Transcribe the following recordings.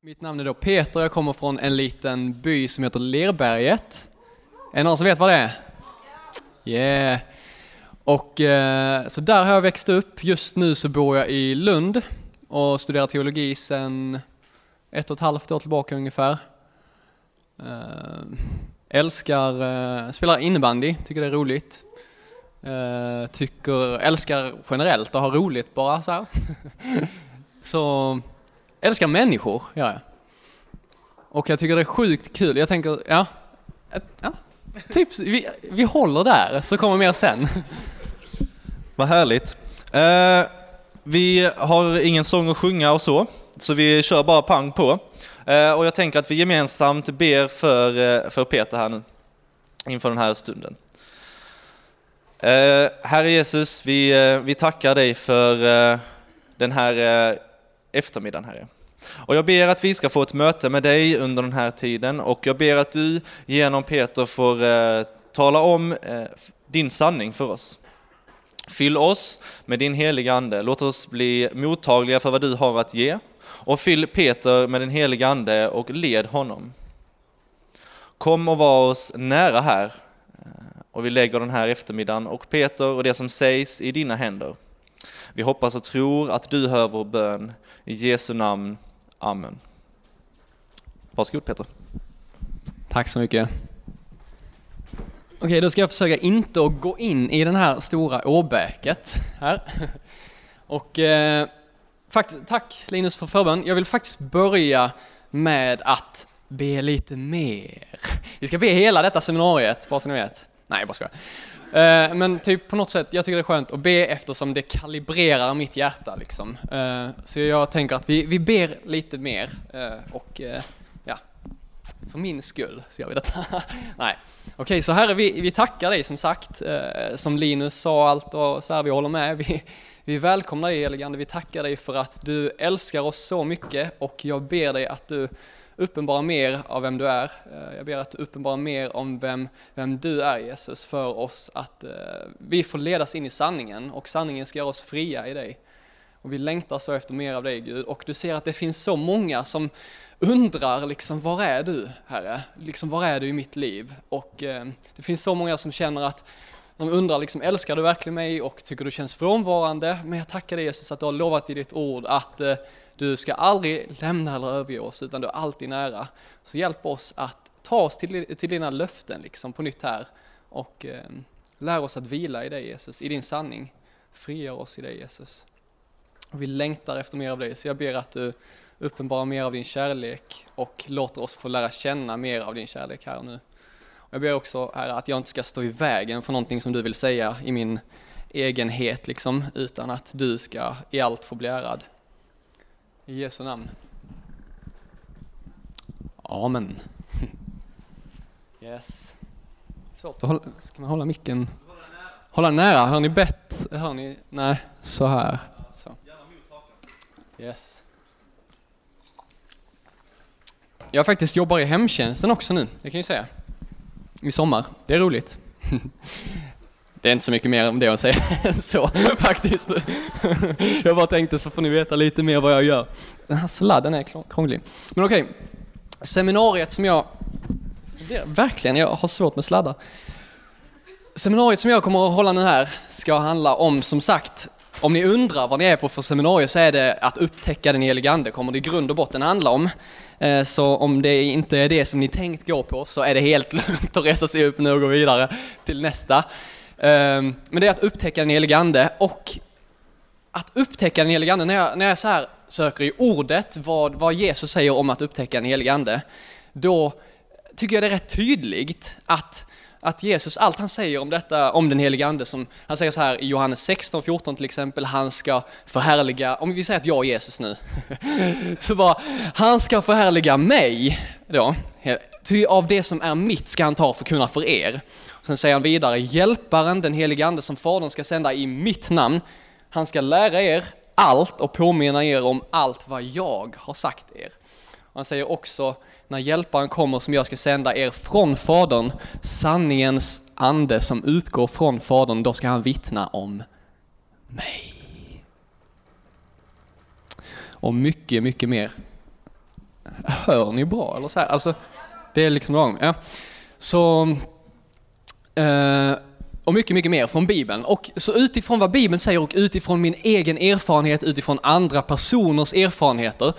Mitt namn är då Peter, jag kommer från en liten by som heter Lerberget. Är det någon som vet vad det är? Yeah! Och eh, så där har jag växt upp. Just nu så bor jag i Lund och studerar teologi sedan ett och ett halvt år tillbaka ungefär. Eh, älskar, eh, spelar innebandy, tycker det är roligt. Tycker, älskar generellt att ha roligt bara så här. så älskar människor, gör jag. Och jag tycker det är sjukt kul. Jag tänker, ja, ja typ, vi, vi håller där så kommer mer sen. Vad härligt. Eh, vi har ingen sång att sjunga och så, så vi kör bara pang på. Eh, och jag tänker att vi gemensamt ber för, eh, för Peter här nu, inför den här stunden. Eh, Herre Jesus, vi, eh, vi tackar dig för eh, den här eh, eftermiddagen, Herre. Och jag ber att vi ska få ett möte med dig under den här tiden och jag ber att du genom Peter får eh, tala om eh, din sanning för oss. Fyll oss med din heliga Ande, låt oss bli mottagliga för vad du har att ge och fyll Peter med din heliga Ande och led honom. Kom och var oss nära här eh, och vi lägger den här eftermiddagen och Peter och det som sägs i dina händer. Vi hoppas och tror att du hör vår bön. I Jesu namn. Amen. Varsågod Peter. Tack så mycket. Okej, då ska jag försöka inte att gå in i den här stora åbäket här. Och eh, faktiskt, tack Linus för förbön. Jag vill faktiskt börja med att be lite mer. Vi ska be hela detta seminariet, bara så ni vet. Nej, jag bara skojar. Eh, men typ på något sätt, jag tycker det är skönt att be eftersom det kalibrerar mitt hjärta liksom. Eh, så jag tänker att vi, vi ber lite mer eh, och ja, för min skull så gör vi detta. Nej, okej, så Herre, vi, vi tackar dig som sagt. Som Linus sa allt och så här, vi håller med. Vi, vi välkomnar dig heligande, vi tackar dig för att du älskar oss så mycket och jag ber dig att du uppenbara mer av vem du är. Eh, jag ber att du uppenbarar mer om vem, vem du är Jesus för oss, att eh, vi får ledas in i sanningen och sanningen ska göra oss fria i dig. Och vi längtar så efter mer av dig Gud och du ser att det finns så många som undrar liksom, var är du Herre? Liksom, var är du i mitt liv? Och eh, det finns så många som känner att de undrar liksom, älskar du verkligen mig och tycker du känns frånvarande? Men jag tackar dig Jesus att du har lovat i ditt ord att eh, du ska aldrig lämna eller överge oss, utan du är alltid nära. Så hjälp oss att ta oss till, till dina löften liksom på nytt här och eh, lär oss att vila i dig Jesus, i din sanning. Frigör oss i dig Jesus. Och vi längtar efter mer av dig, så jag ber att du uppenbarar mer av din kärlek och låter oss få lära känna mer av din kärlek här och nu. Jag ber också här att jag inte ska stå i vägen för någonting som du vill säga i min egenhet liksom, utan att du ska i allt få bli ärad. I Jesu namn. Amen. Yes. Svårt att hålla, ska man hålla micken? Hålla nära, hör ni bett? Hör ni? Nej, så här. Så. Yes. Jag faktiskt jobbar i hemtjänsten också nu, det kan jag säga. I sommar, det är roligt. Det är inte så mycket mer om det att säga så faktiskt. Jag bara tänkte så får ni veta lite mer vad jag gör. Den här sladden är krånglig. Men okej, okay. seminariet som jag... Verkligen, jag har svårt med sladdar. Seminariet som jag kommer att hålla nu här ska handla om, som sagt, om ni undrar vad ni är på för seminarium så är det att upptäcka den helige Ande, kommer det i grund och botten handla om. Eh, så om det inte är det som ni tänkt gå på så är det helt lugnt att resa sig upp nu och gå vidare till nästa. Ehm, men det är att upptäcka den helige Ande och att upptäcka den helige Ande, när jag, när jag så här söker i ordet vad, vad Jesus säger om att upptäcka den helige Ande, då tycker jag det är rätt tydligt att, att Jesus, allt han säger om detta, om den helige Ande, som han säger så här i Johannes 16, 14 till exempel, han ska förhärliga, om vi säger att jag är Jesus nu, så bara, han ska förhärliga mig då, ty av det som är mitt ska han ta för kunna för er. Sen säger han vidare, hjälparen, den helige ande som Fadern ska sända i mitt namn, han ska lära er allt och påminna er om allt vad jag har sagt er. Och han säger också, när hjälparen kommer som jag ska sända er från Fadern, sanningens ande som utgår från Fadern, då ska han vittna om mig. Och mycket, mycket mer. hör ni bra? Eller så här, alltså, det är liksom lagom. Ja. Så, eh, och mycket, mycket mer från Bibeln. Och så utifrån vad Bibeln säger och utifrån min egen erfarenhet, utifrån andra personers erfarenheter,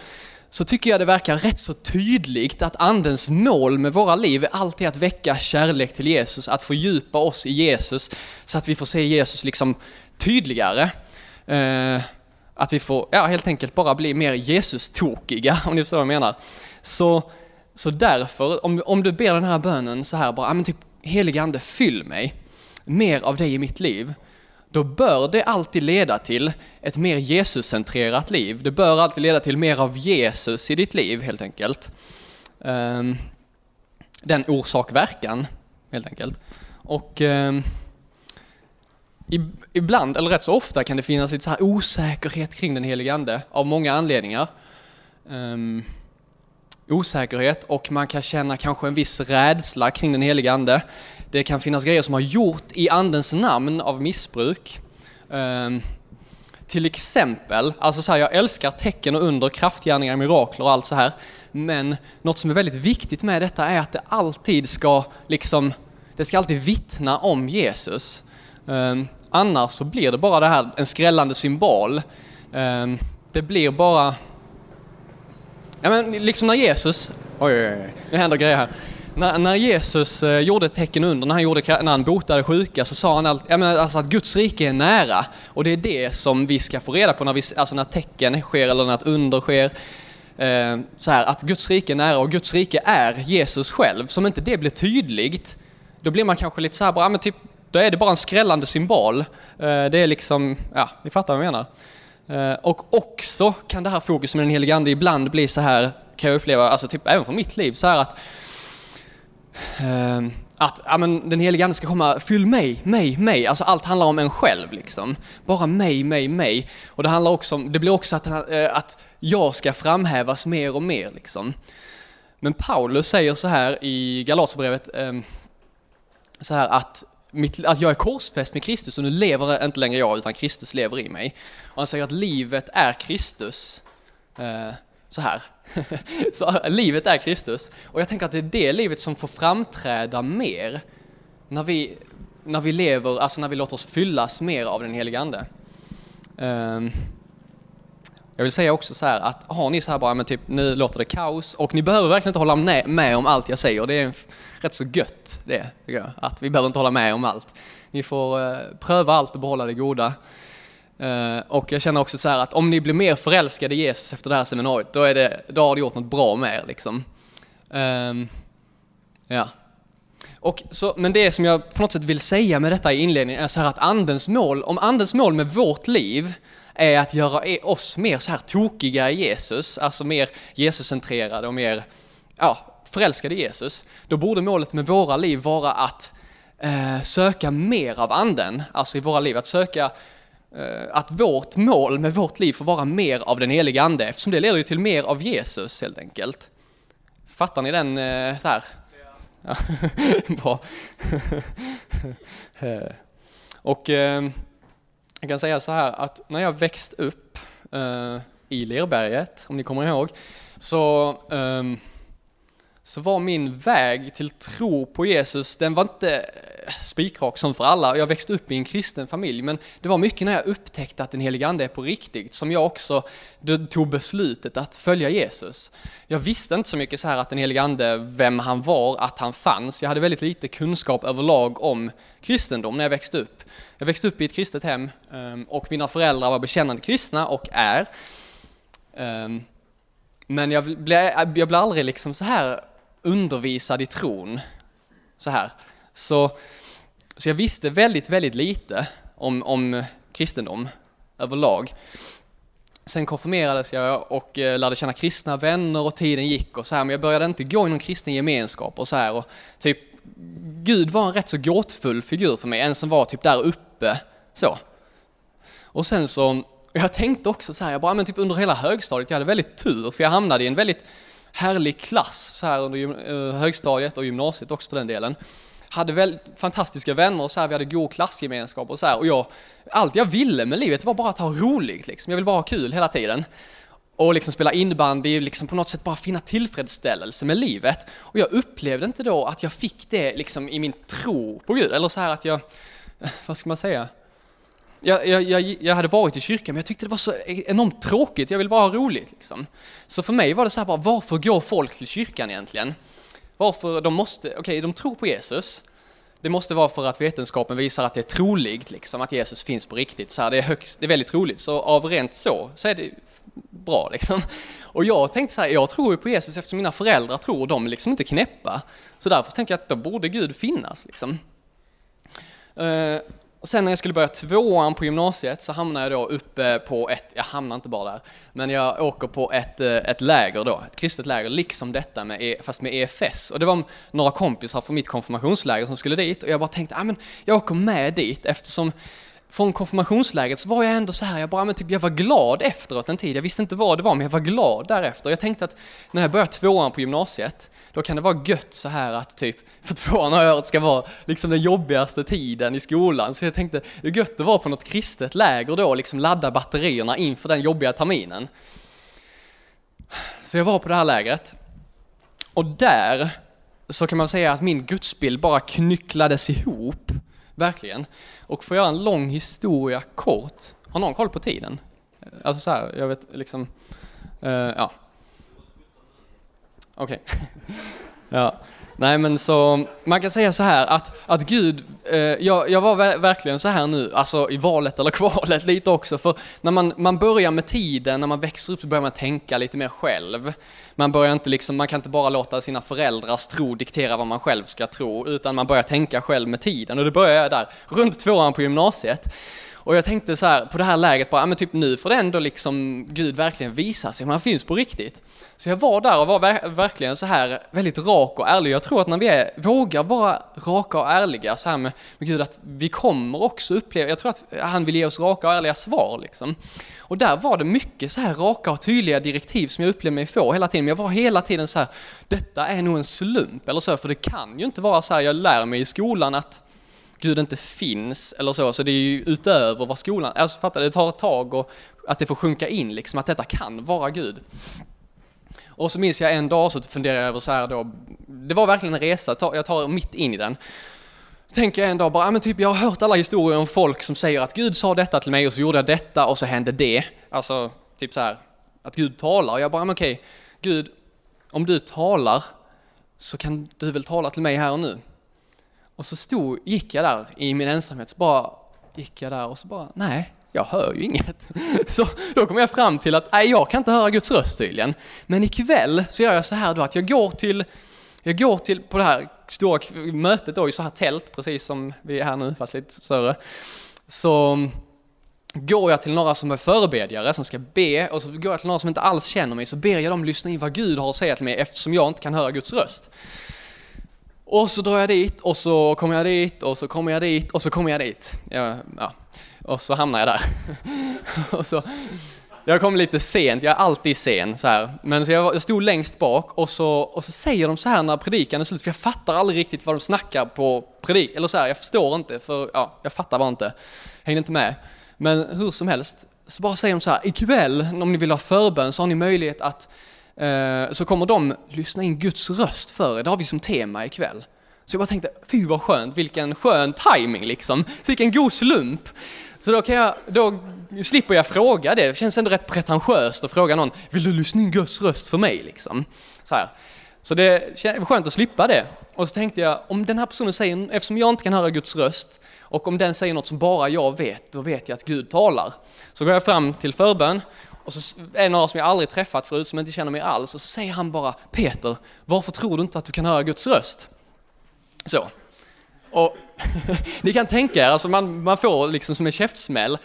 så tycker jag det verkar rätt så tydligt att Andens mål med våra liv är alltid att väcka kärlek till Jesus, att fördjupa oss i Jesus, så att vi får se Jesus liksom tydligare. Eh, att vi får, ja helt enkelt bara bli mer Jesus-tokiga, om ni förstår vad jag menar. Så, så därför, om, om du ber den här bönen så här bara, ja men typ helige Ande fyll mig, mer av dig i mitt liv då bör det alltid leda till ett mer Jesuscentrerat liv. Det bör alltid leda till mer av Jesus i ditt liv helt enkelt. Ehm, den orsak-verkan helt enkelt. Och ehm, ibland, eller rätt så ofta, kan det finnas lite så här osäkerhet kring den helige Ande av många anledningar. Um, osäkerhet och man kan känna kanske en viss rädsla kring den helige Ande. Det kan finnas grejer som har gjort i Andens namn av missbruk. Um, till exempel, alltså så här, jag älskar tecken och under, kraftgärningar, mirakler och allt så här. Men något som är väldigt viktigt med detta är att det alltid ska liksom, det ska alltid vittna om Jesus. Um, annars så blir det bara det här, en skrällande symbol. Um, det blir bara, ja men liksom när Jesus, oj, oj, oj, nu händer grejer här. När, när Jesus eh, gjorde tecken under, när han, gjorde, när han botade sjuka, så sa han allt, ja, men alltså att Guds rike är nära. Och det är det som vi ska få reda på när, vi, alltså när tecken sker eller när ett under sker. Eh, så här, att Guds rike är nära och Guds rike är Jesus själv. Som inte det blir tydligt, då blir man kanske lite så här, bara, men typ, då är det bara en skrällande symbol. Eh, det är liksom, ja, ni fattar vad jag menar. Eh, och också kan det här fokuset med den helige Ande ibland bli så här, kan jag uppleva, alltså typ även från mitt liv, så här att Ehm, att ja, men den heliga Ande ska komma, fyll mig, mig, mig. Alltså allt handlar om en själv liksom. Bara mig, mig, mig. Och det handlar också om, det blir också att, eh, att jag ska framhävas mer och mer liksom. Men Paulus säger så här i Galaterbrevet, ehm, så här att, mitt, att jag är korsfäst med Kristus och nu lever inte längre jag utan Kristus lever i mig. Och han säger att livet är Kristus. Eh, så här. så livet är Kristus. Och jag tänker att det är det livet som får framträda mer när vi, när vi lever, alltså när vi låter oss fyllas mer av den heliga Ande. Um, jag vill säga också så här att har ni så här bara, men typ nu låter det kaos och ni behöver verkligen inte hålla med om allt jag säger. Det är rätt så gött det, tycker jag. Att vi behöver inte hålla med om allt. Ni får uh, pröva allt och behålla det goda. Eh, och jag känner också så här att om ni blir mer förälskade i Jesus efter det här seminariet, då, är det, då har det gjort något bra med er liksom. Ehm, ja. Och så, men det som jag på något sätt vill säga med detta i inledningen är så här att andens mål, om andens mål med vårt liv är att göra oss mer så här tokiga i Jesus, alltså mer Jesuscentrerade och mer ja, förälskade i Jesus, då borde målet med våra liv vara att eh, söka mer av anden, alltså i våra liv, att söka Eh, att vårt mål med vårt liv får vara mer av den heliga Ande, eftersom det leder ju till mer av Jesus helt enkelt. Fattar ni den eh, så här? Ja. Bra. Eh, och jag kan säga så här att när jag växt upp i Lerberget, om ni kommer ihåg, så ehm, så var min väg till tro på Jesus, den var inte eh, spikrak som för alla. Jag växte upp i en kristen familj, men det var mycket när jag upptäckte att den helige Ande är på riktigt som jag också tog beslutet att följa Jesus. Jag visste inte så mycket så här att den helige Ande, vem han var, att han fanns. Jag hade väldigt lite kunskap överlag om kristendom när jag växte upp. Jag växte upp i ett kristet hem ehm, och mina föräldrar var bekännande kristna och är. Ehm, men jag blev, jag blev aldrig liksom så här undervisad i tron. Så här. Så, så jag visste väldigt, väldigt lite om, om kristendom överlag. Sen konfirmerades jag och eh, lärde känna kristna vänner och tiden gick och så här, men jag började inte gå i någon kristen gemenskap och så här och typ Gud var en rätt så gåtfull figur för mig, en som var typ där uppe så. Och sen så, jag tänkte också så här, jag bara, men typ under hela högstadiet, jag hade väldigt tur för jag hamnade i en väldigt härlig klass så här under eh, högstadiet och gymnasiet också för den delen. Hade väl fantastiska vänner och så här, vi hade god klassgemenskap och så här. Och jag, allt jag ville med livet var bara att ha roligt liksom. Jag ville bara ha kul hela tiden. och liksom spela innebandy, liksom på något sätt bara finna tillfredsställelse med livet. Och jag upplevde inte då att jag fick det liksom i min tro på Gud, eller så här att jag, vad ska man säga? Jag, jag, jag, jag hade varit i kyrkan men jag tyckte det var så enormt tråkigt, jag ville bara ha roligt liksom. Så för mig var det så här bara, varför går folk till kyrkan egentligen? Varför de måste, okej okay, de tror på Jesus, det måste vara för att vetenskapen visar att det är troligt, liksom, att Jesus finns på riktigt. Så här, det, är högst, det är väldigt troligt, så av rent så, så är det bra. Liksom. Och jag tänkte så här, jag tror ju på Jesus eftersom mina föräldrar tror, de är liksom inte knäppa. Så därför tänker jag att då borde Gud finnas. Liksom. Eh, och sen när jag skulle börja tvåan på gymnasiet så hamnade jag då uppe på ett, jag hamnar inte bara där, men jag åker på ett, eh, ett läger då, ett kristet läger, liksom detta med, e, fast med EFS. Och det var några kompisar från mitt konfirmationsläger som skulle dit och jag bara tänkte, ja men jag åker med dit eftersom från konfirmationslägret så var jag ändå så här, jag bara, men typ, jag var glad efteråt en tid. Jag visste inte vad det var, men jag var glad därefter. Jag tänkte att när jag börjar tvåan på gymnasiet, då kan det vara gött så här att typ, för tvåan har jag hört ska vara liksom den jobbigaste tiden i skolan. Så jag tänkte, det är gött att vara på något kristet läger då, liksom ladda batterierna inför den jobbiga terminen. Så jag var på det här lägret. Och där så kan man säga att min gudsbild bara knycklades ihop Verkligen. Och för att göra en lång historia kort, har någon koll på tiden? Alltså så här, jag vet liksom, uh, ja. Okej. Okay. ja. Nej men så, man kan säga så här att, att Gud, eh, jag, jag var verkligen så här nu, alltså i valet eller kvalet lite också, för när man, man börjar med tiden, när man växer upp så börjar man tänka lite mer själv. Man börjar inte liksom, man kan inte bara låta sina föräldrars tro diktera vad man själv ska tro, utan man börjar tänka själv med tiden och det börjar jag där, runt tvåan på gymnasiet. Och jag tänkte så här, på det här läget bara, men typ nu får det ändå liksom Gud verkligen visa sig, han finns på riktigt. Så jag var där och var ver verkligen så här väldigt rak och ärlig. Jag tror att när vi är, vågar vara raka och ärliga så här med, med Gud, att vi kommer också uppleva, jag tror att han vill ge oss raka och ärliga svar liksom. Och där var det mycket så här raka och tydliga direktiv som jag upplevde mig få hela tiden. Men jag var hela tiden så här, detta är nog en slump eller så, för det kan ju inte vara så här, jag lär mig i skolan att Gud inte finns eller så, så det är ju utöver vad skolan, alltså fattar det tar ett tag och att det får sjunka in liksom, att detta kan vara Gud. Och så minns jag en dag så funderade jag över så här då, det var verkligen en resa, jag tar mitt in i den. Så tänker jag en dag bara, men typ jag har hört alla historier om folk som säger att Gud sa detta till mig och så gjorde jag detta och så hände det. Alltså, typ så här, att Gud talar. Och jag bara, men okej, Gud, om du talar så kan du väl tala till mig här och nu? Och så stod, gick jag där i min ensamhet, så bara gick jag där och så bara, nej, jag hör ju inget. Så då kom jag fram till att, nej, jag kan inte höra Guds röst tydligen. Men ikväll så gör jag så här då att jag går till, jag går till, på det här stora mötet då i så här tält, precis som vi är här nu, fast lite större. Så går jag till några som är förebedjare, som ska be, och så går jag till några som inte alls känner mig, så ber jag dem lyssna in vad Gud har att säga till mig eftersom jag inte kan höra Guds röst. Och så drar jag dit, och så kommer jag dit, och så kommer jag dit, och så kommer jag dit. Ja, ja. Och så hamnar jag där. och så, jag kom lite sent, jag är alltid sen så här. Men så jag, jag stod längst bak och så, och så säger de så här när predikan är slut, för jag fattar aldrig riktigt vad de snackar på predik, eller så här, jag förstår inte, för ja, jag fattar bara inte. Hängde inte med. Men hur som helst, så bara säger de så här, ikväll om ni vill ha förbön så har ni möjlighet att Eh, så kommer de lyssna in Guds röst för er. Det har vi som tema ikväll. Så jag bara tänkte, fy vad skönt, vilken skön timing liksom. Så vilken god slump. Så då, kan jag, då slipper jag fråga det. Det känns ändå rätt pretentiöst att fråga någon, vill du lyssna in Guds röst för mig? Liksom. Så, här. så det var skönt att slippa det. Och så tänkte jag, om den här personen säger, eftersom jag inte kan höra Guds röst, och om den säger något som bara jag vet, då vet jag att Gud talar. Så går jag fram till förbön och så är det några som jag aldrig träffat förut, som inte känner mig alls, och så säger han bara Peter, varför tror du inte att du kan höra Guds röst? Så. Och ni kan tänka er, alltså man, man får liksom som en käftsmäll.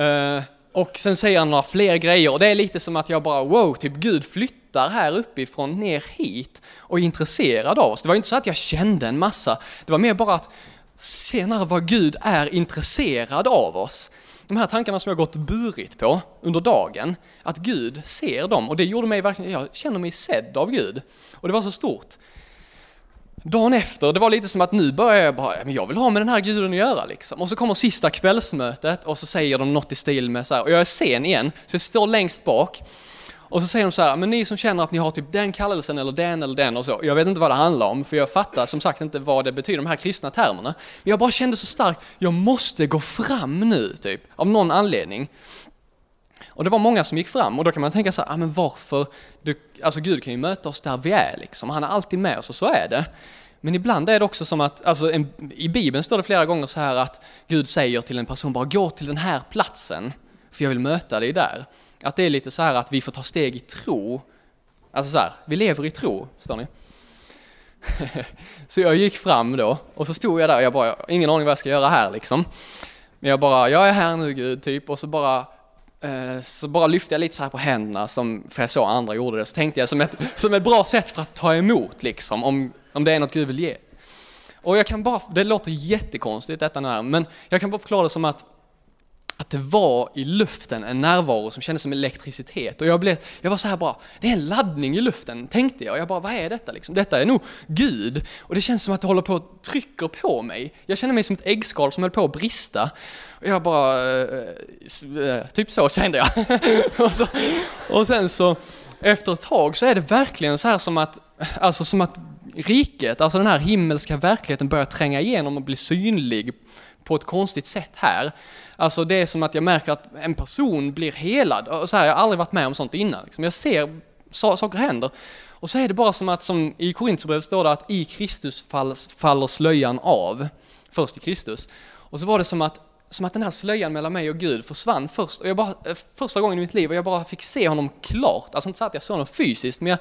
Uh, och sen säger han några fler grejer och det är lite som att jag bara wow, typ Gud flyttar här uppifrån ner hit och är intresserad av oss. Det var inte så att jag kände en massa, det var mer bara att senare vad Gud är intresserad av oss de här tankarna som jag gått burit på under dagen, att Gud ser dem och det gjorde mig verkligen, jag känner mig sedd av Gud. Och det var så stort. Dagen efter, det var lite som att nu börjar jag bara, men jag vill ha med den här guden att göra liksom. Och så kommer sista kvällsmötet och så säger de något i stil med så här, och jag är sen igen, så jag står längst bak. Och så säger de så här, men ni som känner att ni har typ den kallelsen eller den eller den och så. Jag vet inte vad det handlar om, för jag fattar som sagt inte vad det betyder, de här kristna termerna. Men jag bara kände så starkt, jag måste gå fram nu, typ, av någon anledning. Och det var många som gick fram och då kan man tänka så här, ah, men varför? Du, alltså Gud kan ju möta oss där vi är liksom, han är alltid med oss och så är det. Men ibland är det också som att, alltså en, i Bibeln står det flera gånger så här att Gud säger till en person, bara gå till den här platsen, för jag vill möta dig där. Att det är lite så här att vi får ta steg i tro. Alltså så här, vi lever i tro, förstår ni? så jag gick fram då och så stod jag där och jag bara, jag har ingen aning vad jag ska göra här liksom. Men jag bara, jag är här nu Gud, typ, och så bara eh, så bara lyfte jag lite så här på händerna, som, för jag såg andra gjorde det, så tänkte jag som ett, som ett bra sätt för att ta emot, liksom, om, om det är något Gud vill ge. Och jag kan bara, det låter jättekonstigt detta nu här, men jag kan bara förklara det som att att det var i luften en närvaro som kändes som elektricitet. Och jag, blev, jag var så här bara, det är en laddning i luften, tänkte jag. Jag bara, vad är detta liksom? Detta är nog Gud. Och det känns som att det håller på att trycker på mig. Jag känner mig som ett äggskal som höll på att brista. Och jag bara, eh, eh, typ så kände jag. och, så, och sen så, efter ett tag så är det verkligen så här som att, alltså som att riket, alltså den här himmelska verkligheten börjar tränga igenom och bli synlig på ett konstigt sätt här. Alltså det är som att jag märker att en person blir helad. Och så här, jag har aldrig varit med om sånt innan. Liksom. Jag ser saker händer. Och så är det bara som att, som i Korinthierbrevet står det att i Kristus fall, faller slöjan av. Först i Kristus. Och så var det som att, som att den här slöjan mellan mig och Gud försvann först. Och jag bara, eh, första gången i mitt liv och jag bara fick se honom klart. Alltså inte så att jag såg honom fysiskt, men jag,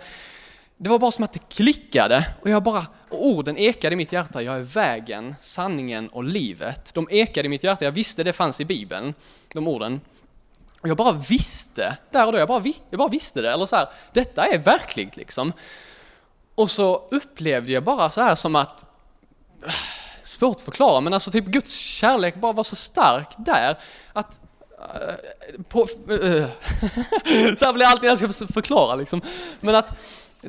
det var bara som att det klickade och jag bara, och orden ekade i mitt hjärta, jag är vägen, sanningen och livet. De ekade i mitt hjärta, jag visste det fanns i Bibeln, de orden. Och jag bara visste, där och då, jag bara, jag bara visste det, eller så här, detta är verkligt liksom. Och så upplevde jag bara så här som att, äh, svårt att förklara, men alltså typ Guds kärlek bara var så stark där, att äh, på, äh, så här blir det alltid när jag ska förklara liksom. Men att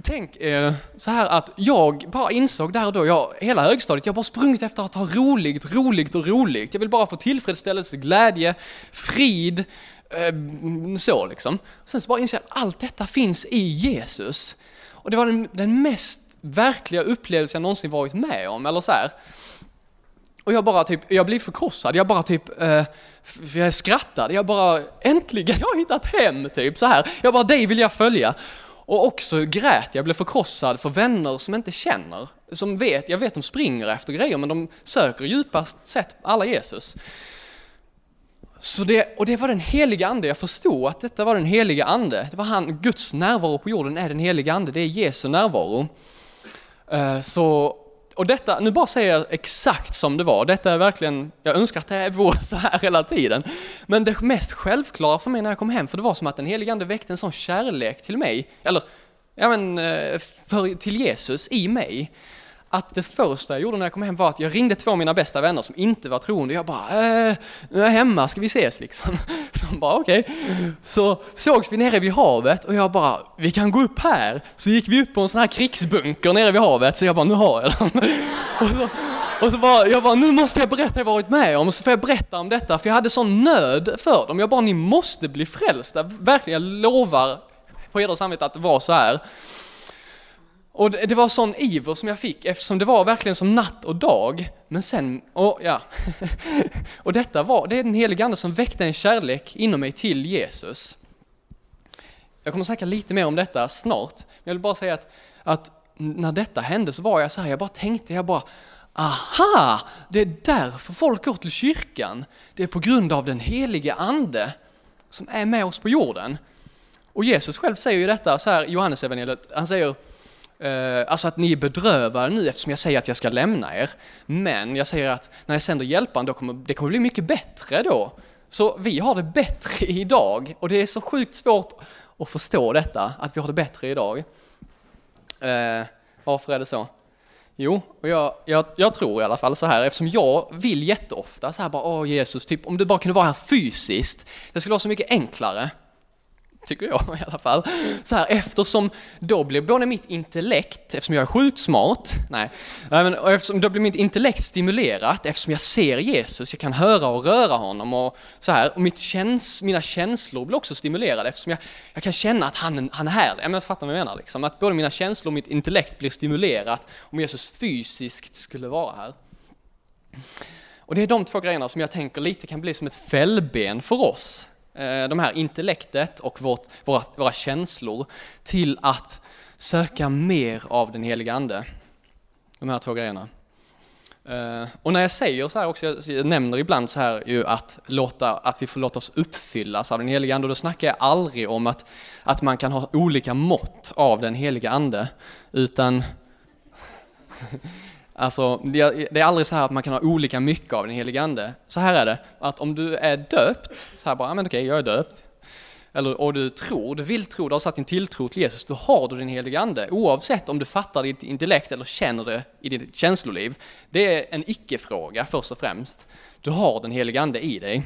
Tänk eh, så här att jag bara insåg där och då, jag, hela högstadiet, jag bara sprungit efter att ha roligt, roligt och roligt. Jag vill bara få tillfredsställelse, glädje, frid, eh, så liksom. Sen så bara insåg jag att allt detta finns i Jesus. Och det var den, den mest verkliga upplevelse jag någonsin varit med om, eller så här. Och jag bara typ, jag blev förkrossad, jag bara typ, eh, jag skrattade, jag bara äntligen, jag har hittat hem, typ så här. Jag bara, dig vill jag följa. Och också grät, jag blev förkrossad för vänner som inte känner, som vet, jag vet de springer efter grejer men de söker djupast sett alla Jesus. Så det, och det var den heliga ande, jag förstod att detta var den heliga ande. Det var han, Guds närvaro på jorden är den heliga ande, det är Jesu närvaro. Eh, så och detta, nu bara säger jag exakt som det var, detta är verkligen, jag önskar att det vore så här hela tiden. Men det mest självklara för mig när jag kom hem, för det var som att den helige Ande väckte en sån kärlek till mig, eller ja men, eh, för, till Jesus i mig, att det första jag gjorde när jag kom hem var att jag ringde två av mina bästa vänner som inte var troende. Jag bara, äh, nu är jag hemma, ska vi ses liksom? Så de bara, okej. Okay. Så sågs vi nere vid havet och jag bara, vi kan gå upp här. Så gick vi upp på en sån här krigsbunker nere vid havet, så jag bara, nu har jag den. Och så, och så bara, jag bara, nu måste jag berätta vad jag varit med om, och så får jag berätta om detta, för jag hade sån nöd för dem. Jag bara, ni måste bli frälsta, verkligen, jag lovar på heder och samvete att det var så här. Och det, det var sån iver som jag fick eftersom det var verkligen som natt och dag. Men sen, och ja. och detta var, det är den Helige Ande som väckte en kärlek inom mig till Jesus. Jag kommer snacka lite mer om detta snart. Jag vill bara säga att, att när detta hände så var jag så här, jag bara tänkte, jag bara Aha! Det är därför folk går till kyrkan. Det är på grund av den Helige Ande som är med oss på jorden. Och Jesus själv säger ju detta så här i Johannesevangeliet, han säger Uh, alltså att ni är bedrövade nu eftersom jag säger att jag ska lämna er. Men jag säger att när jag sänder hjälparen, då kommer det kommer bli mycket bättre då. Så vi har det bättre idag och det är så sjukt svårt att förstå detta, att vi har det bättre idag. Uh, varför är det så? Jo, och jag, jag, jag, tror i alla fall så här, eftersom jag vill jätteofta så här bara, åh Jesus, typ om du bara kunde vara här fysiskt, det skulle vara så mycket enklare tycker jag i alla fall. Så här, eftersom då blir både mitt intellekt, eftersom jag är sjukt smart, nej, men eftersom då blir mitt intellekt stimulerat, eftersom jag ser Jesus, jag kan höra och röra honom och så här, och mitt käns, mina känslor blir också stimulerade eftersom jag, jag kan känna att han, han är här. Ja, men fattar vad jag menar liksom, att både mina känslor och mitt intellekt blir stimulerat om Jesus fysiskt skulle vara här. Och det är de två grejerna som jag tänker lite kan bli som ett fällben för oss. Eh, de här intellektet och vårt, våra, våra känslor till att söka mer av den heliga Ande. De här två grejerna. Eh, och när jag säger så här också, jag nämner ibland så här ju att, låta, att vi får låta oss uppfyllas av den heliga Ande, och då snackar jag aldrig om att, att man kan ha olika mått av den heliga Ande, utan Alltså, det är, aldrig så här att man kan ha olika mycket av den helige Ande. Så här är det, att om du är döpt, så här bara, men okej, jag är döpt. Eller, och du tror, du vill tro, du har satt din tilltro till Jesus, då har du din helige Ande. Oavsett om du fattar ditt intellekt eller känner det i ditt känsloliv. Det är en icke-fråga först och främst. Du har den helige Ande i dig.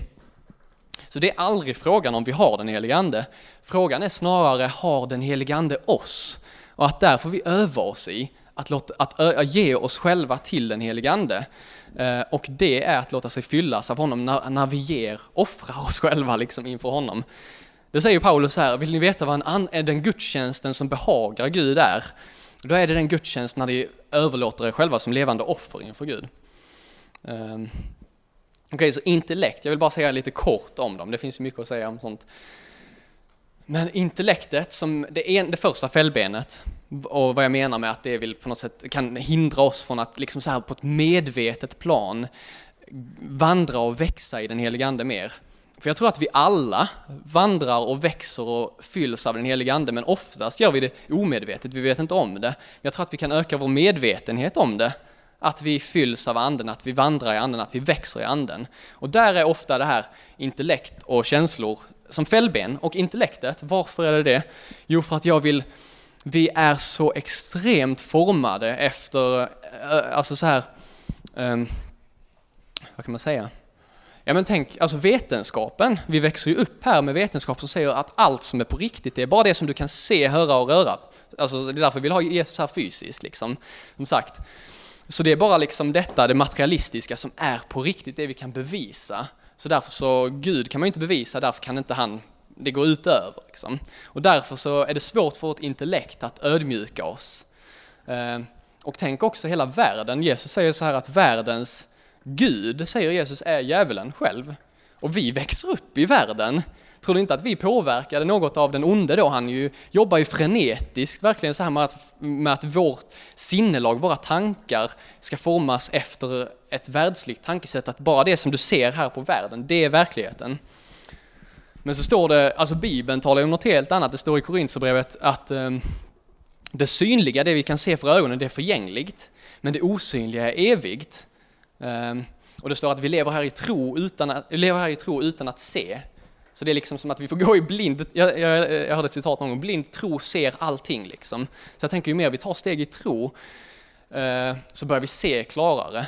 Så det är aldrig frågan om vi har den helige Ande. Frågan är snarare, har den helige Ande oss? Och att där får vi öva oss i att, låta, att, ge oss själva till den helige Ande. Eh, och det är att låta sig fyllas av honom när, när vi ger, offrar oss själva liksom inför honom. Det säger Paulus här, vill ni veta vad en är den gudstjänsten som behagar Gud är? Då är det den gudstjänst när ni överlåter er själva som levande offer inför Gud. Um, Okej, okay, så intellekt, jag vill bara säga lite kort om dem, det finns mycket att säga om sånt. Men intellektet, som det, en, det första fällbenet, och vad jag menar med att det vill på något sätt kan hindra oss från att liksom så här på ett medvetet plan vandra och växa i den helige Ande mer. För jag tror att vi alla vandrar och växer och fylls av den helige Ande, men oftast gör vi det omedvetet, vi vet inte om det. Jag tror att vi kan öka vår medvetenhet om det, att vi fylls av anden, att vi vandrar i anden, att vi växer i anden. Och där är ofta det här intellekt och känslor som fällben och intellektet. Varför är det det? Jo, för att jag vill vi är så extremt formade efter, eh, alltså så här, um, vad kan man säga? Ja men tänk, alltså vetenskapen, vi växer ju upp här med vetenskap som säger att allt som är på riktigt, det är bara det som du kan se, höra och röra. Alltså det är därför vi vill ha Jesus här fysiskt liksom, som sagt. Så det är bara liksom detta, det materialistiska, som är på riktigt, det vi kan bevisa. Så därför så, Gud kan man ju inte bevisa, därför kan inte han det går utöver. Liksom. Och därför så är det svårt för vårt intellekt att ödmjuka oss. Eh, och tänk också hela världen. Jesus säger så här att världens Gud, säger Jesus, är djävulen själv. Och vi växer upp i världen. Tror du inte att vi påverkade något av den onde då? Han ju, jobbar ju frenetiskt verkligen så här med att, med att vårt sinnelag, våra tankar ska formas efter ett världsligt tankesätt. Att bara det som du ser här på världen, det är verkligheten. Men så står det, alltså Bibeln talar om något helt annat. Det står i Korintierbrevet att um, det synliga, det vi kan se för ögonen, det är förgängligt. Men det osynliga är evigt. Um, och det står att vi lever här i tro utan att, lever här i tro utan att se. Så det är liksom som att vi får gå i blind, jag, jag, jag hörde ett citat någon gång, blind tro ser allting liksom. Så jag tänker ju mer vi tar steg i tro, uh, så börjar vi se klarare.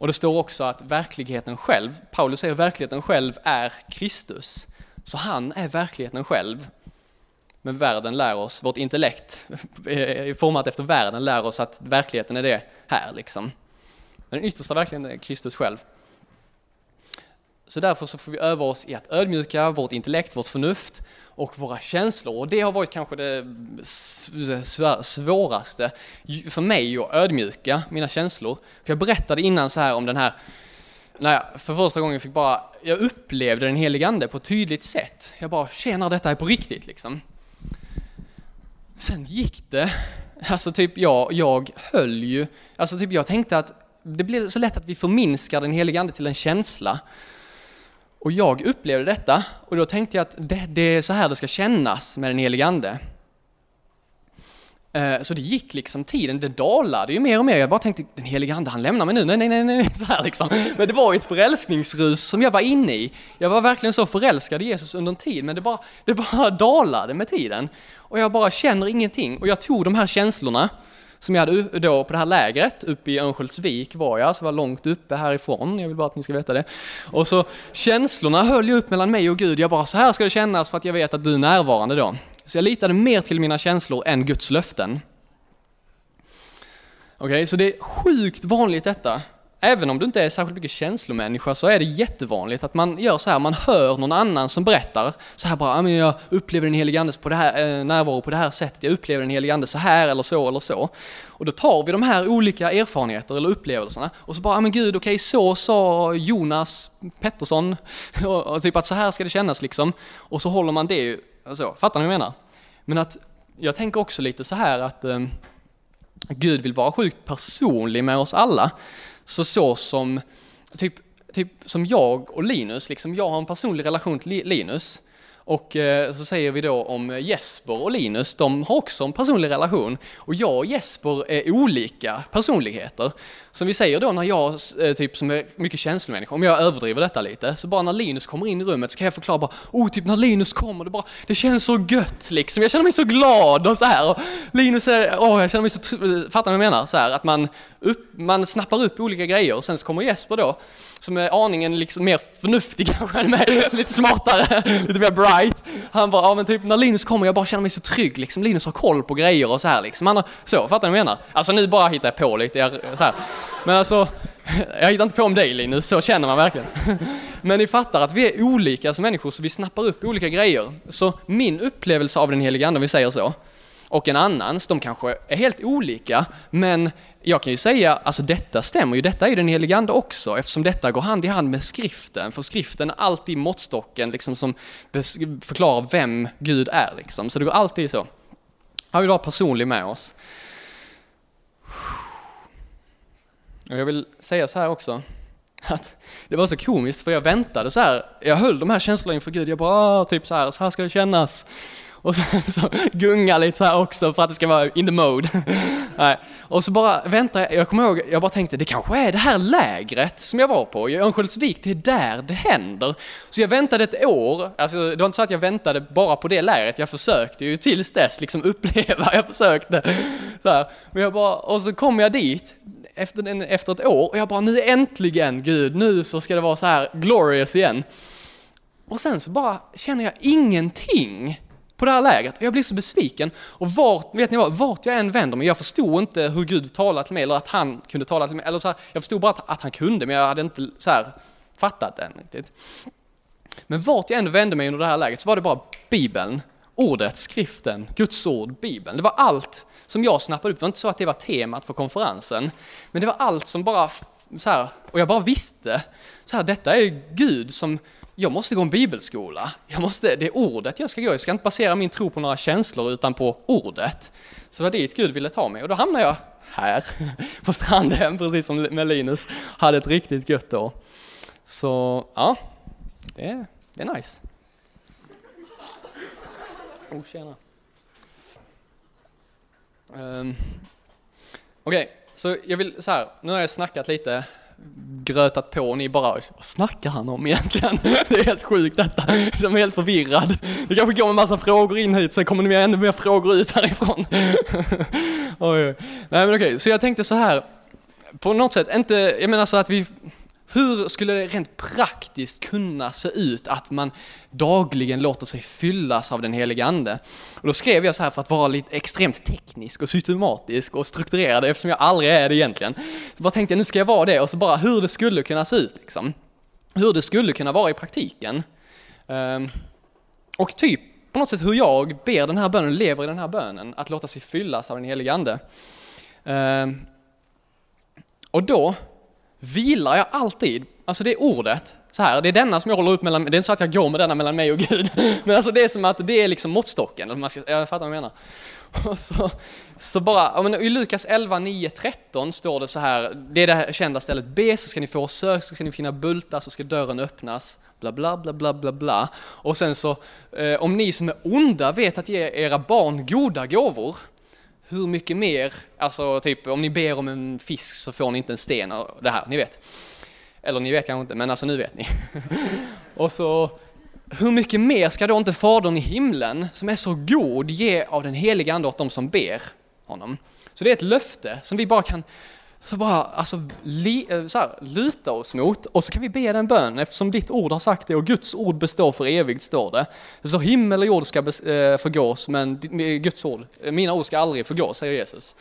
Och det står också att verkligheten själv, Paulus säger att verkligheten själv är Kristus. Så han är verkligheten själv. Men världen lär oss, vårt intellekt är format efter världen lär oss att verkligheten är det här liksom. Men den yttersta verkligheten är Kristus själv. Så därför så får vi öva oss i att ödmjuka vårt intellekt, vårt förnuft och våra känslor. Och det har varit kanske det svåraste för mig att ödmjuka mina känslor. För jag berättade innan så här om den här, när jag för första gången fick bara, jag upplevde den helige Ande på ett tydligt sätt. Jag bara, tjena detta är på riktigt liksom. Sen gick det, alltså typ jag, jag höll ju, alltså typ jag tänkte att det blir så lätt att vi förminskar den helige Ande till en känsla. Och jag upplevde detta och då tänkte jag att det, det är så här det ska kännas med den helige Ande. Eh, så det gick liksom tiden, det dalade ju mer och mer. Jag bara tänkte, den helige Ande han lämnar mig nu, nej, nej, nej, nej, så här liksom. Men det var ju ett förälskningsrus som jag var inne i. Jag var verkligen så förälskad i Jesus under en tid, men det bara, det bara dalade med tiden. Och jag bara känner ingenting. Och jag tog de här känslorna som jag hade då på det här lägret uppe i Örnsköldsvik var jag, så var långt uppe härifrån, jag vill bara att ni ska veta det. Och så känslorna höll ju upp mellan mig och Gud, jag bara så här ska det kännas för att jag vet att du är närvarande då. Så jag litade mer till mina känslor än Guds löften. Okej, okay, så det är sjukt vanligt detta. Även om du inte är särskilt mycket känslomänniska så är det jättevanligt att man gör så här, man hör någon annan som berättar så här bara, ah, men jag upplever den helige andes på det här, eh, närvaro på det här sättet, jag upplever den helige ande så här eller så eller så. Och då tar vi de här olika erfarenheter eller upplevelserna och så bara, ah, men gud okej okay, så sa Jonas Pettersson och, och, typ att så här ska det kännas liksom. Och så håller man det ju, så, fattar ni vad jag menar? Men att jag tänker också lite så här att eh, Gud vill vara sjukt personlig med oss alla. Så så som, typ, typ som jag och Linus, liksom jag har en personlig relation till Linus. Och eh, så säger vi då om Jesper och Linus, de har också en personlig relation. Och jag och Jesper är olika personligheter. Som vi säger då när jag, eh, typ som är mycket känslomänniska, om jag överdriver detta lite, så bara när Linus kommer in i rummet så kan jag förklara bara, oh typ när Linus kommer, det bara, det känns så gött liksom, jag känner mig så glad och så här. Och Linus är, åh oh, jag känner mig så, fattar ni vad jag menar? Så här, att man, upp, man snappar upp olika grejer och sen så kommer Jesper då, som är aningen liksom mer förnuftig kanske än mig, lite smartare, lite mer bright. Han bara, ja men typ när Linus kommer, jag bara känner mig så trygg liksom, Linus har koll på grejer och så här liksom. Han har, så, fattar ni vad jag menar? Alltså nu bara hittar jag på lite, jag, så här. Men alltså, jag hittar inte på om dig Linus, så känner man verkligen. Men ni fattar att vi är olika som människor, så vi snappar upp olika grejer. Så min upplevelse av den heliga Ande, om vi säger så, och en annans, de kanske är helt olika, men jag kan ju säga, alltså detta stämmer ju, detta är ju den helige Ande också, eftersom detta går hand i hand med skriften, för skriften är alltid måttstocken liksom som förklarar vem Gud är liksom, så det går alltid så. Han vill vara personlig med oss. Och jag vill säga så här också, att det var så komiskt för jag väntade så här, jag höll de här känslorna inför Gud, jag bara ah, typ så här, så här ska det kännas. Och sen så gunga lite så här också för att det ska vara in the mode. Nej. Och så bara väntar jag, jag kommer ihåg, jag bara tänkte det kanske är det här lägret som jag var på i Örnsköldsvik, det är där det händer. Så jag väntade ett år, alltså det var inte så att jag väntade bara på det lägret, jag försökte ju tills dess liksom uppleva, jag försökte. Så här. Men jag bara, och så kom jag dit, efter, en, efter ett år och jag bara nu äntligen Gud, nu så ska det vara så här glorious igen. Och sen så bara känner jag ingenting på det här lägret och jag blir så besviken. Och vart, vet ni vad, vart jag än vänder mig, jag förstod inte hur Gud talade till mig eller att han kunde tala till mig. Eller så här, jag förstod bara att, att, han kunde men jag hade inte så här, fattat det riktigt. Men vart jag än vände mig under det här läget så var det bara Bibeln, ordet, skriften, Guds ord, Bibeln. Det var allt som jag snappade upp. Det var inte så att det var temat för konferensen, men det var allt som bara så här, och jag bara visste, så här, detta är Gud som, jag måste gå en bibelskola. Jag måste, det är ordet jag ska gå. Jag ska inte basera min tro på några känslor utan på ordet. Så det var dit Gud ville ta mig och då hamnade jag här på stranden, precis som med Linus. Hade ett riktigt gött år. Så ja, det är, det är nice. Oh, tjena. Um, Okej, okay, så jag vill så här, nu har jag snackat lite, grötat på och ni bara, vad snackar han om egentligen? Det är helt sjukt detta, jag är helt förvirrad. Det kanske går en massa frågor in hit, sen kommer det ännu mer frågor ut härifrån. Oj. Nej men okej, så jag tänkte så här, på något sätt, inte, jag menar så att vi hur skulle det rent praktiskt kunna se ut att man dagligen låter sig fyllas av den helige Ande? Och då skrev jag så här för att vara lite extremt teknisk och systematisk och strukturerad eftersom jag aldrig är det egentligen. Så bara tänkte jag nu ska jag vara det och så bara hur det skulle kunna se ut liksom. Hur det skulle kunna vara i praktiken. Ehm, och typ på något sätt hur jag ber den här bönen, lever i den här bönen, att låta sig fyllas av den helige Ande. Ehm, och då vilar jag alltid, alltså det är ordet, så här, det är denna som jag håller upp mellan, det är inte så att jag går med denna mellan mig och Gud, men alltså det är som att det är liksom måttstocken, man ska, jag fattar vad jag menar. Och så, så bara, men i Lukas 11, 9, 13 står det så här, det är det här kända stället, be så ska ni få, sök så ska ni finna bultar så ska dörren öppnas, bla bla bla bla bla bla. Och sen så, eh, om ni som är onda vet att ge era barn goda gåvor, hur mycket mer, alltså typ om ni ber om en fisk så får ni inte en sten och det här, ni vet. Eller ni vet kanske inte, men alltså nu vet ni. och så, hur mycket mer ska då inte Fadern i himlen, som är så god, ge av den heliga Ande åt de som ber honom. Så det är ett löfte som vi bara kan så bara, alltså, li, eh, så här, luta oss mot och så kan vi be den bönen eftersom ditt ord har sagt det och Guds ord består för evigt står det. Så himmel och jord ska eh, förgås men Guds ord, eh, mina ord ska aldrig förgås, säger Jesus.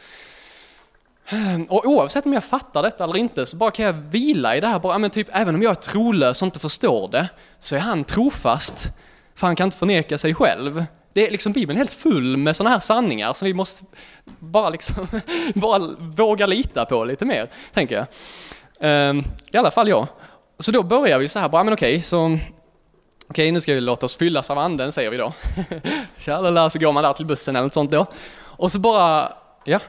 Och oavsett om jag fattar detta eller inte så bara kan jag vila i det här, bara, men typ även om jag är trolös och inte förstår det, så är han trofast, för han kan inte förneka sig själv. Det är liksom Bibeln är helt full med sådana här sanningar som vi måste bara liksom, bara våga lita på lite mer, tänker jag. Um, I alla fall jag. Så då börjar vi så här, bara, men okej, så okej, nu ska vi låta oss fyllas av anden, säger vi då. Tjalala, så går man där till bussen eller något sånt då. Och så bara, ja.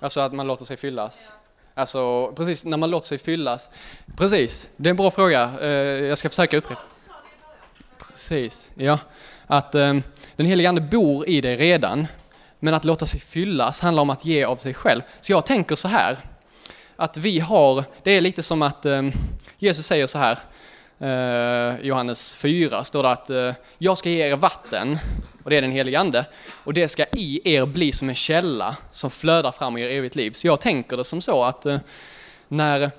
Alltså att man låter sig fyllas? Alltså precis, när man låter sig fyllas. Precis, det är en bra fråga. Eh, jag ska försöka upprepa. Precis, ja. Att ehm, den helige Ande bor i dig redan, men att låta sig fyllas handlar om att ge av sig själv. Så jag tänker så här, att vi har, det är lite som att ehm, Jesus säger så här, eh, Johannes 4 står det att eh, jag ska ge er vatten och det är den helige Ande. Och det ska i er bli som en källa som flödar fram i er evigt liv. Så jag tänker det som så att eh, när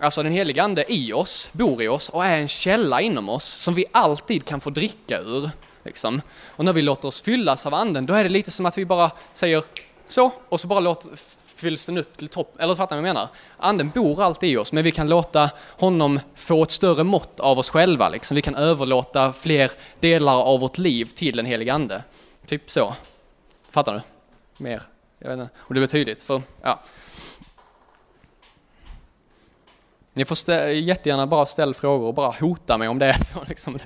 alltså den helige Ande i oss, bor i oss och är en källa inom oss som vi alltid kan få dricka ur. Liksom. Och när vi låter oss fyllas av Anden, då är det lite som att vi bara säger så, och så bara låter, fylls den upp till topp, eller fattar ni vad jag menar? Anden bor alltid i oss, men vi kan låta honom få ett större mått av oss själva, liksom. vi kan överlåta fler delar av vårt liv till den helige Ande. Typ så. Fattar du? Mer? Jag vet inte om det blir tydligt, för ja. Ni får jättegärna bara ställa frågor och bara hota mig om det är så. Liksom.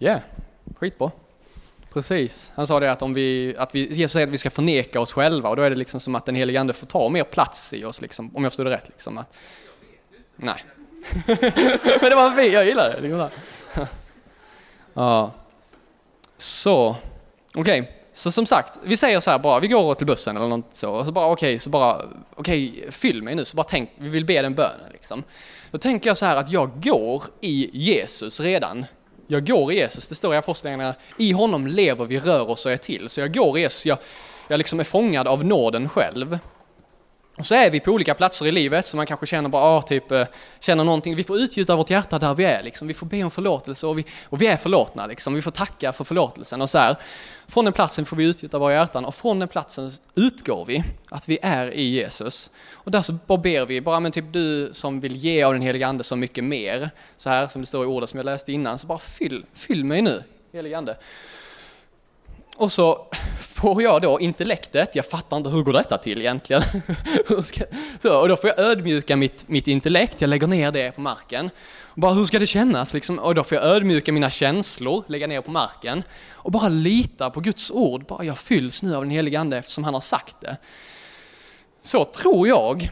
Yeah. skitbra. Precis. Han sa det att om vi, att vi, Jesus säger att vi ska förneka oss själva och då är det liksom som att den helige Ande får ta mer plats i oss, liksom, om jag förstod det rätt. Liksom, att, nej. Men det var fint, jag gillar det. Liksom ja. Så, okej. Okay. Så som sagt, vi säger så här bara, vi går till bussen eller något så, och så bara okej, okay, så bara, okej, okay, fyll mig nu, så bara tänk, vi vill be den bönen liksom. Då tänker jag så här att jag går i Jesus redan jag går i Jesus, det står i Apostlagärningarna, i honom lever vi, rör oss och är till. Så jag går i Jesus, jag, jag liksom är fångad av nåden själv. Och så är vi på olika platser i livet, så man kanske känner bara, ah, typ, eh, känner någonting. Vi får utgjuta vårt hjärta där vi är, liksom. vi får be om förlåtelse och vi, och vi är förlåtna. Liksom. Vi får tacka för förlåtelsen. Och så här. Från den platsen får vi utgjuta våra hjärtan och från den platsen utgår vi, att vi är i Jesus. Och där så bara ber vi, bara men typ du som vill ge av den heliga Ande så mycket mer, så här som det står i ordet som jag läste innan, så bara fyll, fyll mig nu, heliga Ande. Och så får jag då intellektet, jag fattar inte hur går detta till egentligen? så, och då får jag ödmjuka mitt, mitt intellekt, jag lägger ner det på marken. Och bara hur ska det kännas? Liksom? Och då får jag ödmjuka mina känslor, lägga ner på marken. Och bara lita på Guds ord, bara jag fylls nu av den helige Ande eftersom han har sagt det. Så tror jag,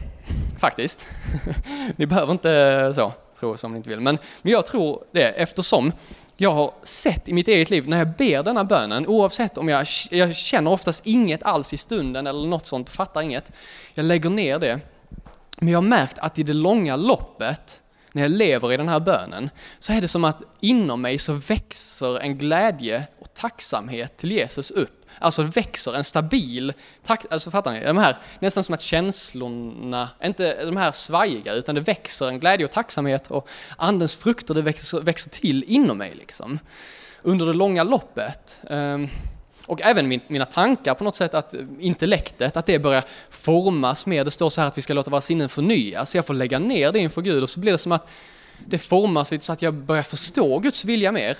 faktiskt. ni behöver inte så, tro som ni inte vill, men, men jag tror det eftersom jag har sett i mitt eget liv när jag ber denna bönen, oavsett om jag, jag känner oftast inget alls i stunden eller något sånt, fattar inget. Jag lägger ner det. Men jag har märkt att i det långa loppet, när jag lever i den här bönen, så är det som att inom mig så växer en glädje och tacksamhet till Jesus upp alltså växer en stabil takt, alltså fattar ni? De här, nästan som att känslorna, inte de här svajiga, utan det växer en glädje och tacksamhet och andens frukter, det växer, växer till inom mig liksom. Under det långa loppet. Um, och även min, mina tankar på något sätt, att intellektet, att det börjar formas mer. Det står så här att vi ska låta våra sinnen förnyas. Jag får lägga ner det inför Gud och så blir det som att det formas lite så att jag börjar förstå Guds vilja mer.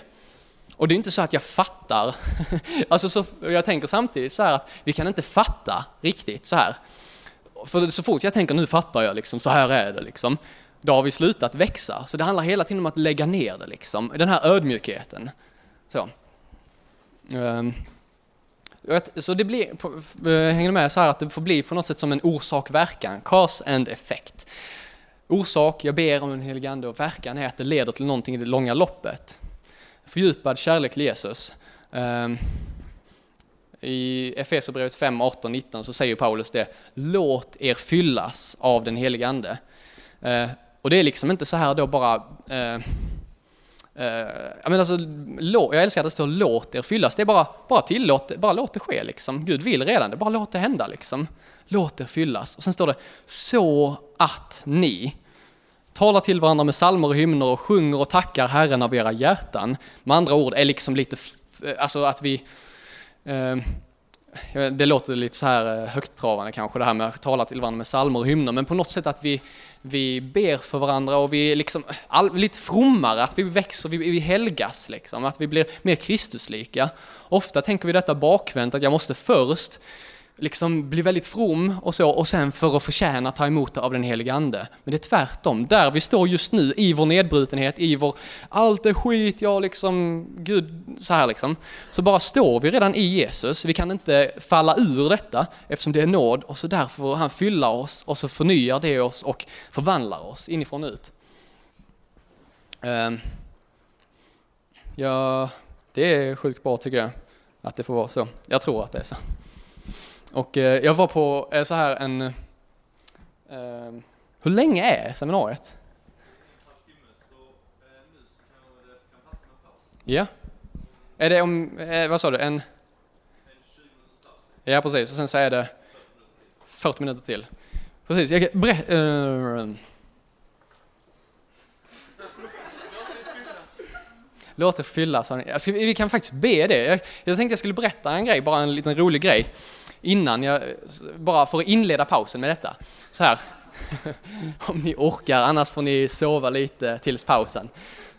Och det är inte så att jag fattar. alltså så, jag tänker samtidigt så här att vi kan inte fatta riktigt så här. För så fort jag tänker nu fattar jag liksom, så här är det liksom. Då har vi slutat växa. Så det handlar hela tiden om att lägga ner det liksom. Den här ödmjukheten. Så. Um. Så det blir, eh, hänger med så här att det får bli på något sätt som en orsak-verkan, cause and effect. Orsak, jag ber om den helige Ande och verkan är att det leder till någonting i det långa loppet fördjupad kärlek till Jesus. Ehm, I Efesierbrevet 5, 18, 19 så säger Paulus det, låt er fyllas av den helige Ande. Ehm, och det är liksom inte så här då bara ehm, eh, jag, menar alltså, jag älskar att det står låt er fyllas. Det är bara, bara tillåt, bara låt det ske liksom. Gud vill redan det, bara låt det hända liksom. Låt er fyllas. Och sen står det så att ni talar till varandra med salmer och hymner och sjunger och tackar Herren av era hjärtan. Med andra ord är liksom lite, alltså att vi eh, det låter lite så här eh, högtravande kanske det här med att tala till varandra med salmer och hymner, men på något sätt att vi, vi ber för varandra och vi är liksom all, lite frommare, att vi växer, vi, vi helgas liksom, att vi blir mer Kristuslika. Ofta tänker vi detta bakvänt, att jag måste först liksom bli väldigt from och så, och sen för att förtjäna ta emot det av den helige Ande. Men det är tvärtom, där vi står just nu, i vår nedbrutenhet, i vår, allt är skit, jag liksom, Gud, så här liksom. Så bara står vi redan i Jesus, vi kan inte falla ur detta, eftersom det är nåd, och så därför får han fylla oss, och så förnyar det oss och förvandlar oss inifrån och ut. Ehm, ja, det är sjukt bra tycker jag, att det får vara så. Jag tror att det är så. Och eh, jag var på eh, så här en... Eh, hur länge är seminariet? Ja. Är det om, eh, vad sa du, en... Ja precis, och sen så är det 40 minuter till. Precis, jag kan berätta... Eh, Låt det fyllas. Vi kan faktiskt be det. Jag, jag tänkte jag skulle berätta en grej, bara en liten rolig grej innan jag, bara för att inleda pausen med detta. Så här, om ni orkar, annars får ni sova lite tills pausen.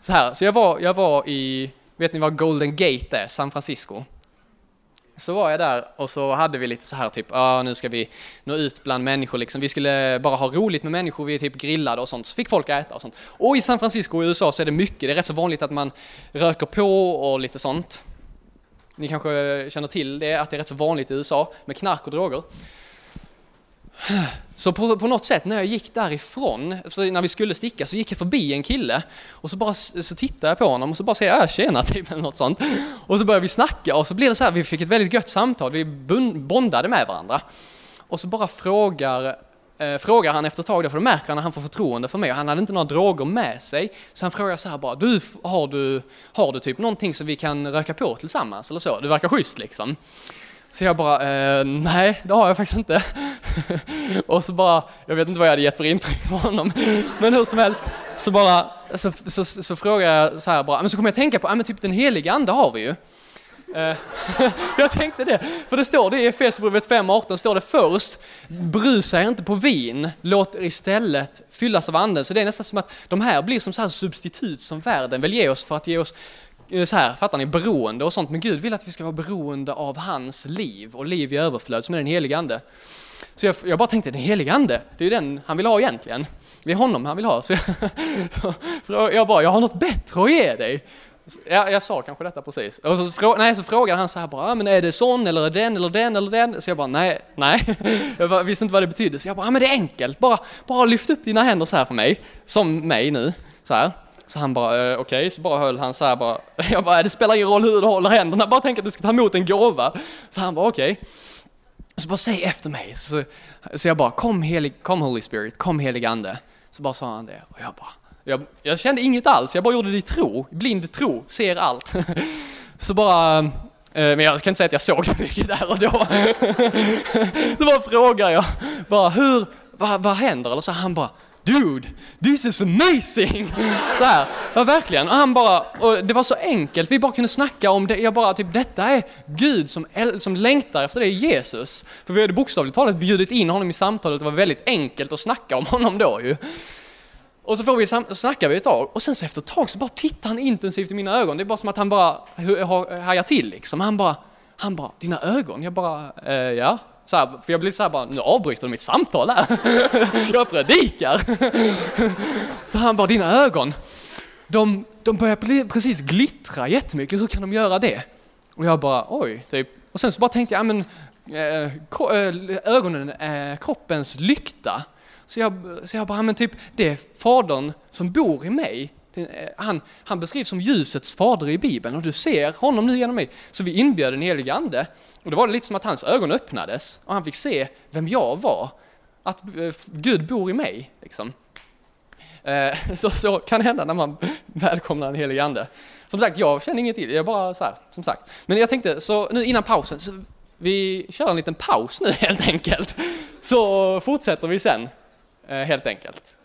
Så här, så jag var, jag var i, vet ni vad Golden Gate är, San Francisco? Så var jag där och så hade vi lite så här typ, ah, nu ska vi nå ut bland människor liksom. Vi skulle bara ha roligt med människor, vi är typ grillade och sånt. Så fick folk äta och sånt. Och i San Francisco i USA så är det mycket, det är rätt så vanligt att man röker på och lite sånt. Ni kanske känner till det, att det är rätt så vanligt i USA med knark och droger. Så på, på något sätt när jag gick därifrån, när vi skulle sticka, så gick jag förbi en kille och så bara så tittade jag på honom och så bara säger jag tjena typ eller något sånt. Och så började vi snacka och så blev det så här, vi fick ett väldigt gött samtal, vi bondade med varandra. Och så bara frågar eh, frågar han efter ett tag, då, för då märker han att han får förtroende för mig och han hade inte några droger med sig. Så han frågar så här bara, du, har du, har du typ någonting som vi kan röka på tillsammans eller så? Det verkar schysst liksom. Så jag bara, eh, nej det har jag faktiskt inte. och så bara, jag vet inte vad jag hade gett för intryck på honom. Men hur som helst, så bara, så, så, så, så frågar jag så här bara, men så kommer jag tänka på, ja men typ den heliga ande har vi ju. Eh, jag tänkte det, för det står det i Efesierbrevet 5.18, står det först, brusa er inte på vin, låt er istället fyllas av anden. Så det är nästan som att de här blir som så här substitut som världen vill ge oss för att ge oss eh, så här, fattar ni, beroende och sånt. Men Gud vill att vi ska vara beroende av hans liv och liv i överflöd som är den helige ande. Så jag, jag bara tänkte, den helige ande, det är ju den han vill ha egentligen. Det är honom han vill ha. Så jag, så jag bara, jag har något bättre att ge dig. Ja, jag sa kanske detta precis. Och så, frå, nej, så frågade han så här bara, ah, men är det sån eller är den eller den eller den? Så jag bara, nej, nej. Jag visste inte vad det betydde. Så jag bara, ah, men det är enkelt. Bara, bara lyft upp dina händer så här för mig. Som mig nu. Så här. Så han bara, eh, okej, okay. så bara höll han så här bara. Jag bara, det spelar ingen roll hur du håller händerna, bara tänk att du ska ta emot en gåva. Så han bara, okej. Okay. Så bara säg efter mig. Så, så jag bara, kom, helig, kom Holy Spirit, kom helig ande. Så bara sa han det och jag bara, jag, jag, kände inget alls, jag bara gjorde det i tro, blind tro, ser allt. Så bara, eh, men jag kan inte säga att jag såg så mycket där och då. Så bara frågar jag, bara hur, vad, vad händer? Eller så han bara, Dude, this is amazing! Så här, ja verkligen. Och han bara, och det var så enkelt, vi bara kunde snacka om det. Jag bara, typ detta är Gud som, som längtar efter det, Jesus. För vi hade bokstavligt talat bjudit in honom i samtalet, det var väldigt enkelt att snacka om honom då ju. Och så får vi sam- snackar vi ett tag och sen så efter ett tag så bara tittar han intensivt i mina ögon. Det är bara som att han bara hajar till liksom. Han bara, han bara, dina ögon? Jag bara, eh, ja. Så här, för jag blir så här bara, nu avbryter du mitt samtal här. jag predikar. så han bara, dina ögon, de, de börjar bli, precis glittra jättemycket, hur kan de göra det? Och jag bara, oj, typ. Och sen så bara tänkte jag, ja men eh, eh ögonen är kroppens lykta. Så jag, så jag bara, men typ, det är fadern som bor i mig, eh, Han, han beskrivs som ljusets fader i Bibeln och du ser honom nu genom mig. Så vi inbjöd den helige Ande och då var det lite som att hans ögon öppnades och han fick se vem jag var. Att eh, Gud bor i mig. Liksom. Eh, så, så kan det hända när man välkomnar den helige Ande. Som sagt, jag känner inget till, jag bara så här, som sagt. Men jag tänkte, så nu innan pausen, så vi kör en liten paus nu helt enkelt. Så fortsätter vi sen, Eh, helt enkelt.